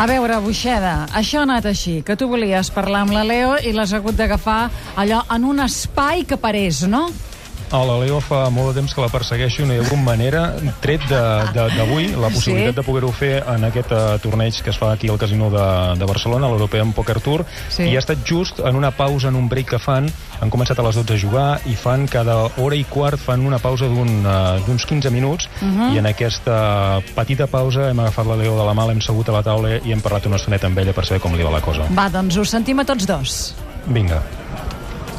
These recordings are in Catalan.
A veure, Buixeda, això ha anat així, que tu volies parlar amb la Leo i l'has hagut d'agafar allò en un espai que parés, no? A la Leo fa molt de temps que la persegueixo, no hi ha hagut manera, tret de- de- d'avui, la Sí. possibilitat de poder-ho fer en aquest uh, torneig que es fa aquí al Casino de, de Barcelona, l'European Poker Tour, Sí. i ha estat just en una pausa, en un break que fan, han començat a les 12 a jugar i fan cada hora i quart fan una pausa uh, d'uns 15 minuts Mhm. i en aquesta petita pausa hem agafat la Leo de la mà, l'hem segut a la taula i hem parlat una estoneta amb ella per saber com li va la cosa. Va, doncs us sentim a tots dos. Vinga.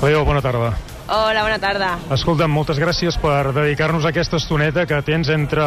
Leo, bona tarda. Hola, bona tarda. Escolta'm, moltes gràcies per dedicar-nos a aquesta estoneta que tens entre,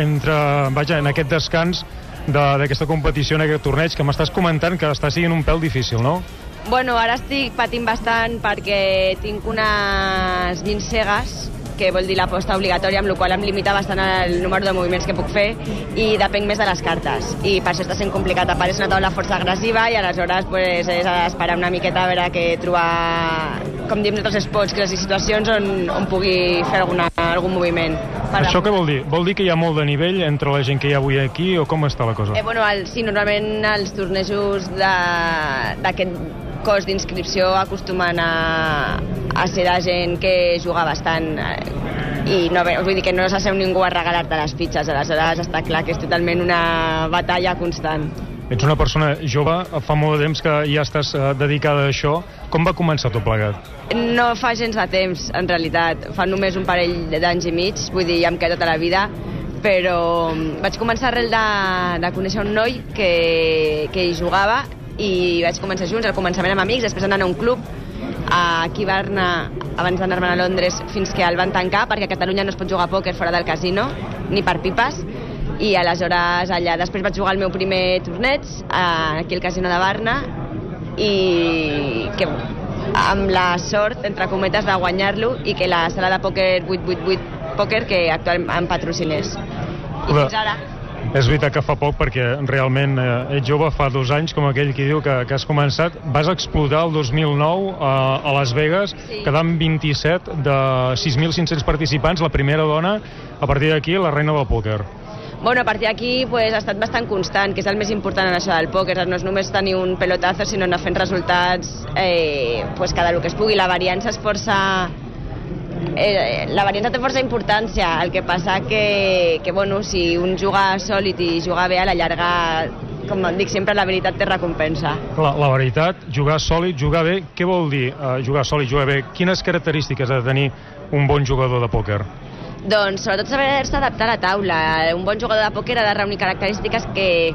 entre vaja, en aquest descans de- d'aquesta competició, en aquest torneig, que m'estàs comentant que està sent un pèl difícil, no? Bueno, ara estic patint bastant perquè tinc unes 20 cegues que vol dir l'aposta obligatòria, amb la qual em limita bastant el número de moviments que puc fer i depenc més de les cartes. I per això està sent complicat. Apareix una taula força agressiva i aleshores pues, és esperar una miqueta a veure què trobar, com diem nosaltres, spots, que les situacions on, on pugui fer alguna, algun moviment. Per Això què vol dir? Vol dir que hi ha molt de nivell entre la gent que hi ha avui aquí o com està la cosa? Eh, bueno, el, sí, normalment els tornejos d'aquest cos d'inscripció acostumen a, a ser de gent que juga bastant eh, i no, vull dir que no s'asseu ningú a regalar-te les fitxes, aleshores està clar que és totalment una batalla constant. Ets una persona jove, fa molt de temps que ja estàs eh, dedicada a això. Com va començar tot plegat? No fa gens de temps, en realitat. Fa només un parell d'anys i mig, vull dir, ja em queda tota la vida, però mm, vaig començar arrel de, de conèixer un noi que, que hi jugava i vaig començar junts, al començament amb amics, després anant a un club aquí a Barna, abans d'anar-me'n a Londres, fins que el van tancar, perquè a Catalunya no es pot jugar a pòquer fora del casino, ni per pipes, i aleshores allà després vaig jugar el meu primer torneig eh, aquí al casino de Barna i que amb la sort, entre cometes, de guanyar-lo i que la sala de pòquer 888 Pòquer que actualment em patrocinés. I fins ara És veritat que fa poc, perquè realment eh, ets jove, fa dos anys, com aquell que diu que, que has començat. Vas explotar el 2009 a, a Las Vegas, Sí. quedant 27 de 6.500 participants, la primera dona, a partir d'aquí, la reina del pòquer. Bueno, a partir d'aquí pues, ha estat bastant constant, que és el més important en això del pòquer. No és només tenir un pelotazo, sinó anar fent resultats eh, pues, cada el que es pugui. La variança és força... Eh, la variança té força importància, el que passa que, que bueno, si un juga sòlid i juga bé a la llarga, com dic sempre, la veritat té recompensa. La, la veritat, jugar sòlid, jugar bé, què vol dir uh, jugar sòlid, jugar bé? Quines característiques ha de tenir un bon jugador de pòquer? Doncs sobretot saber-se adaptar a la taula. Un bon jugador de pòquer ha de reunir característiques que,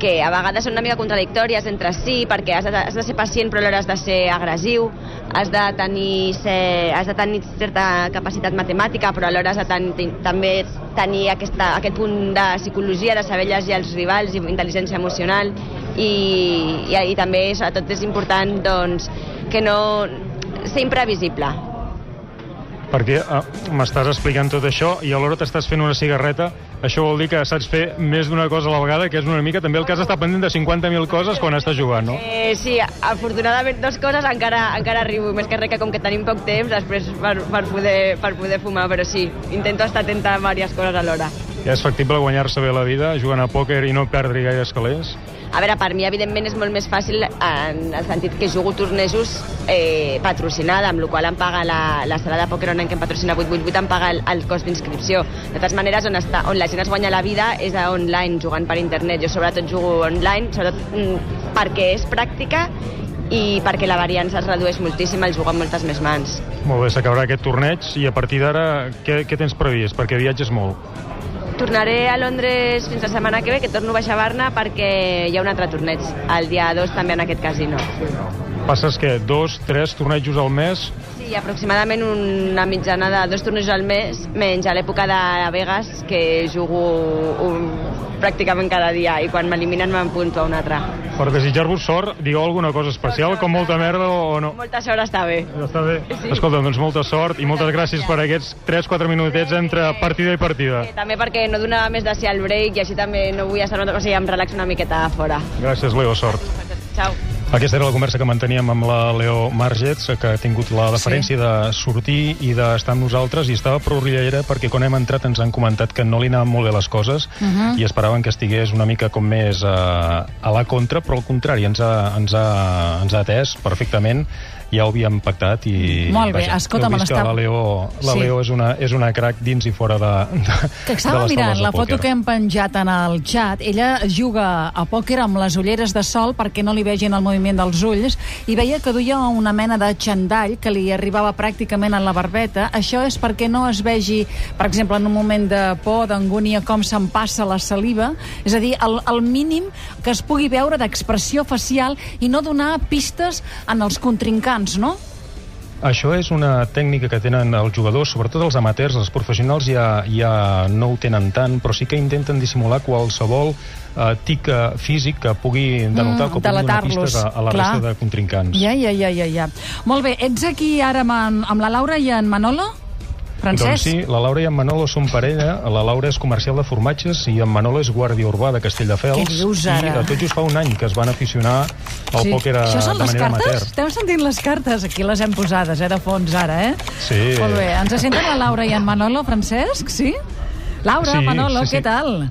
que a vegades són una mica contradictòries entre si, perquè has de, has de ser pacient però alhora has de ser agressiu, has de tenir, ser, has de tenir certa capacitat matemàtica però alhora has de ten, ten, també tenir aquesta, aquest punt de psicologia, de saber llegir els rivals i intel·ligència emocional. I, i, i també sobretot és important doncs, que no ser imprevisible, Perquè uh, m'estàs explicant tot això i alhora t'estàs fent una cigarreta. Això vol dir que saps fer més d'una cosa a la vegada, que és una mica també el cas d'estar pendent de 50.000 coses quan estàs jugant, no? Eh, sí, afortunadament dos coses encara, encara arribo, més que res que com que tenim poc temps després per, per, poder, per poder fumar, però sí, intento estar atenta a diverses coses alhora. Ja és factible guanyar-se bé la vida jugant a pòquer i no perdre gaires calés? A veure, per mi, evidentment, és molt més fàcil en el sentit que jugo tornejos eh, patrocinada, amb la qual em paga la, la sala de pòquer on que em patrocina 888, em paga el, el cost d'inscripció. De totes maneres, on, està, on la gent es guanya la vida és a online, jugant per internet. Jo sobretot jugo online, sobretot mm, perquè és pràctica i perquè la variança es redueix moltíssim al jugar amb moltes més mans. Molt bé, s'acabarà aquest torneig i a partir d'ara què, què tens previst? Perquè viatges molt. Tornaré a Londres fins la setmana que ve, que torno a baixar a Barna perquè hi ha un altre torneig, el dia 2 també en aquest casino. Passes, què, dos, tres tornejos al mes? Sí, aproximadament una mitjana de dos tornejos al mes, menys a l'època de Vegas, que jugo un, pràcticament cada dia, i quan m'eliminen m'empunto a un altre. Per desitjar-vos sort, digueu alguna cosa especial, com molta merda o no? Molta sort està bé. Està bé. Sí. Escolta, doncs molta sort i moltes gràcies per aquests 3-4 minutets entre partida i partida. Eh, també perquè no donava més de ser al break i així també no vull estar, o sigui, em relaxo una miqueta a fora. Gràcies, Leo, sort. Ciao. Aquesta era la conversa que manteníem amb la Leo Margets, que ha tingut la deferència sí. de sortir i d'estar amb nosaltres, i estava prou riallera perquè quan hem entrat ens han comentat que no li anaven molt bé les coses uh -huh. i esperaven que estigués una mica com més a, a la contra, però al contrari, ens ha, ens ha, ens ha atès perfectament ja ho havíem pactat i... Molt bé, escolta, me l'està... La Leo, la sí. Leo és una, és una crack dins i fora de, de Que estava de mirant la foto que hem penjat en el xat. Ella juga a pòquer amb les ulleres de sol perquè no li vegin el moviment dels ulls i veia que duia una mena de xandall que li arribava pràcticament a la barbeta. Això és perquè no es vegi, per exemple, en un moment de por, d'angúnia, com se'n passa la saliva. És a dir, el, el mínim que es pugui veure d'expressió facial i no donar pistes en els contrincants grans, no? Això és una tècnica que tenen els jugadors, sobretot els amateurs, els professionals ja, ja no ho tenen tant, però sí que intenten dissimular qualsevol eh, tic eh, físic que pugui denotar mm, que pugui donar pistes a, a la Clar. resta de contrincants. Ja, ja, ja, ja, ja. Molt bé, ets aquí ara amb, amb la Laura i en Manolo? Francesc? Doncs sí, la Laura i en Manolo són parella. La Laura és comercial de formatges i en Manolo és guàrdia urbà de Castelldefels. Què dius ara? I de tot just fa un any que es van aficionar al sí. pòquer Això són de manera cartes? amateur. Esteu sentint les cartes? Aquí les hem posades, eh, de fons ara, eh? Sí. Molt bé. Ens senten la Laura i en Manolo, Francesc? Sí? Laura, sí, Manolo, sí, sí. què tal?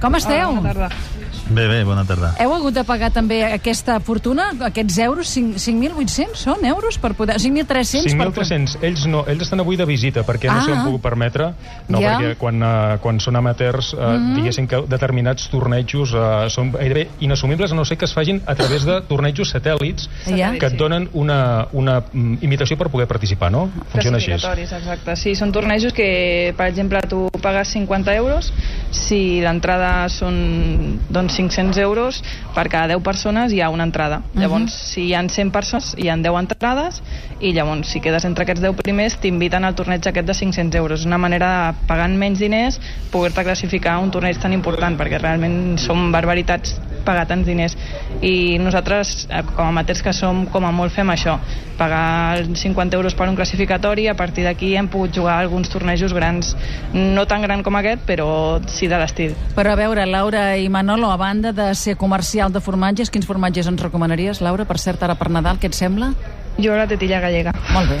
Com esteu? Hola, bona tarda. Bé, bé, bona tarda. Heu hagut de pagar també aquesta fortuna, aquests euros, 5.800 són euros per poder... 5.300 per 5.300. Ells, no, ells estan avui de visita perquè ah. no s'ho han pogut permetre, no, Ja. perquè quan, uh, quan són amateurs, uh, Mhm. diguéssim que determinats tornejos uh, són gairebé inassumibles, a no ser que es facin a través de tornejos satèl·lits Ja. que et donen una, una mm, invitació per poder participar, no? Funciona així. Exacte. Sí, són tornejos que, per exemple, tu pagues 50 euros, si l'entrada són doncs, 500 euros, per cada 10 persones hi ha una entrada. Llavors, si hi ha 100 persones, hi ha 10 entrades, i llavors, si quedes entre aquests 10 primers, t'inviten al torneig aquest de 500 euros. És una manera, de, pagant menys diners, poder-te classificar a un torneig tan important, perquè realment són barbaritats pagar tants diners. I nosaltres, eh, com a amateurs que som, com a molt fem això, pagar 50 euros per un classificatori, a partir d'aquí hem pogut jugar alguns tornejos grans, no tan gran com aquest, però sí de l'estil. Però a veure, Laura i Manolo, a banda de ser comercial de formatges, quins formatges ens recomanaries, Laura? Per cert, ara per Nadal, què et sembla? Jo la tetilla gallega. Molt bé.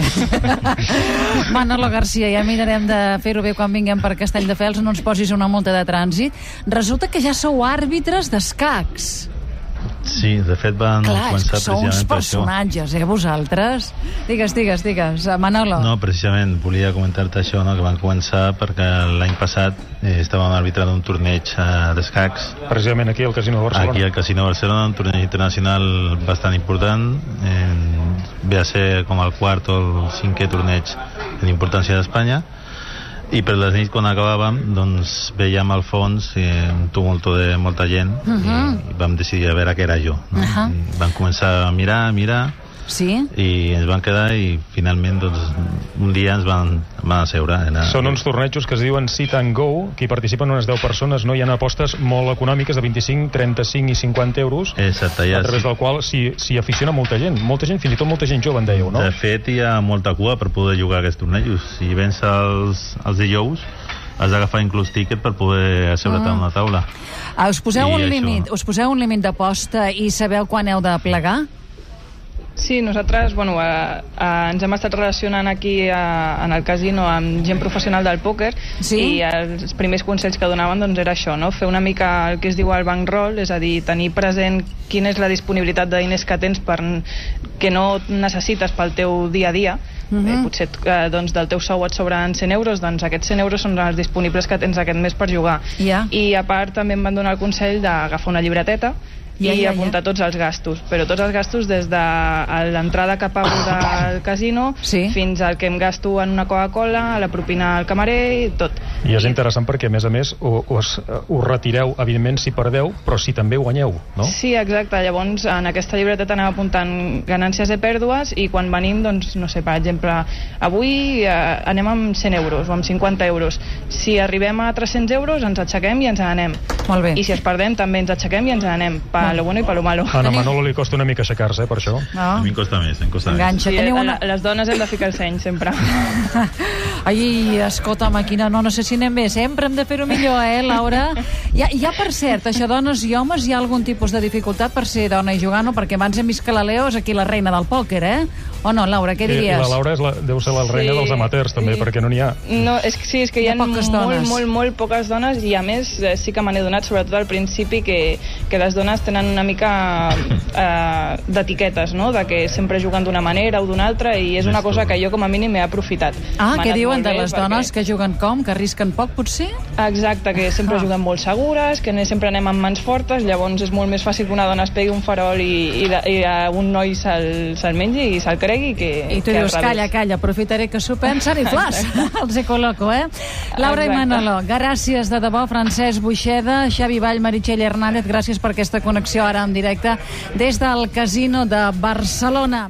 Manolo Garcia, ja mirarem de fer-ho bé quan vinguem per Castelldefels, no ens posis una multa de trànsit. Resulta que ja sou àrbitres d'escacs. Sí, de fet van Clar, és començar que sou uns personatges, eh, vosaltres? Digues, digues, digues. Manolo. No, precisament, volia comentar-te això, no? que van començar perquè l'any passat eh, estàvem arbitrant un torneig eh, d'escacs Precisament aquí al Casino de Barcelona. aquí al Casino de Barcelona, un torneig internacional bastant important, eh, ve a ser com el quart o el cinquè torneig importància d'Espanya, i per les nits quan acabàvem doncs veiem al fons eh, un tumulto de molta gent uh -huh. i, i vam decidir a veure què era jo no? Uh -huh. I vam començar a mirar, a mirar Sí? i ens van quedar i finalment doncs, un dia ens van, van asseure era... Són uns tornejos que es diuen Sit and Go, que hi participen unes 10 persones, no? Hi ha apostes molt econòmiques de 25, 35 i 50 euros, Exacte, ja, a través sí. del qual s'hi aficiona molta gent. Molta gent, fins i tot molta gent jove, en dèieu, no? De fet, hi ha molta cua per poder jugar a aquests tornejos. Si vens els, els dijous, has d'agafar inclús tiquet per poder asseure't Ah. a una taula. Ah, us poseu I un això- límit, us poseu un límit d'aposta i sabeu quan heu de plegar? Sí, nosaltres bueno, eh, eh, ens hem estat relacionant aquí eh, en el casino amb gent professional del pòquer Sí? i els primers consells que donaven doncs, era això, no? fer una mica el que es diu el bankroll, és a dir, tenir present quina és la disponibilitat de diners que tens per, que no necessites pel teu dia a dia Mhm. eh, potser eh, doncs, del teu sou et sobren 100 euros, doncs aquests 100 euros són els disponibles que tens aquest mes per jugar. Ja. I a part també em van donar el consell d'agafar una llibreteta Ja, i ja, ja. apuntar tots els gastos, però tots els gastos des de l'entrada que pago del casino Sí. fins al que em gasto en una Coca-Cola, a la propina al camarer i tot. I és interessant perquè, a més a més, ho- us, us retireu, evidentment, si perdeu, però si també guanyeu, no? Sí, exacte. Llavors, en aquesta llibreteta anem apuntant ganàncies i pèrdues i quan venim, doncs, no sé, per exemple, avui eh, anem amb 100 euros o amb 50 euros. Si arribem a 300 euros, ens aixequem i ens n'anem. Molt bé. I si es perdem, també ens aixequem i ens n'anem. Pa lo bueno i pa lo malo. A Teniu- Manolo li costa una mica aixecar-se, eh, per això. A No? mi em costa més, em costa més. Enganxa. Sí, Teniu a una... les dones hem de ficar el seny, sempre. Ai, escolta'm, quina no, no sé si anem bé. Sempre hem de fer-ho millor, eh, Laura? Hi ha, hi ha, per cert, això, dones i homes, hi ha algun tipus de dificultat per ser dona i jugar, no? Perquè abans hem vist que la Leo és aquí la reina del pòquer, eh? O no, Laura, què diries? I la Laura és la, deu ser la reina Sí. dels amateurs, també, perquè no n'hi ha. No, és que sí, és que hi Hi ha, ha poques molt, dones. molt, molt poques dones i a més eh, sí que me n'he donat, sobretot al principi, que, que les dones tenen una mica eh, d'etiquetes, no? De que sempre juguen d'una manera o d'una altra i és una cosa que jo com a mínim he aprofitat. Ah, què diuen de les perquè- dones que juguen com? Que arrisquen poc, potser? Exacte, que sempre Ah. juguen molt segures, que sempre anem amb mans fortes, llavors és molt més fàcil que una dona es pegui un farol i, i, de, i a un noi se'l se mengi i se'l cregui que, I tu que dius, calla, calla, aprofitaré que s'ho pensen i flas, els he col·loco, eh? Laura i Exacte. Manolo, gràcies de debò, Francesc Buixeda, Xavi Vall, Meritxell Hernández, gràcies per aquesta connexió ara en directe des del Casino de Barcelona.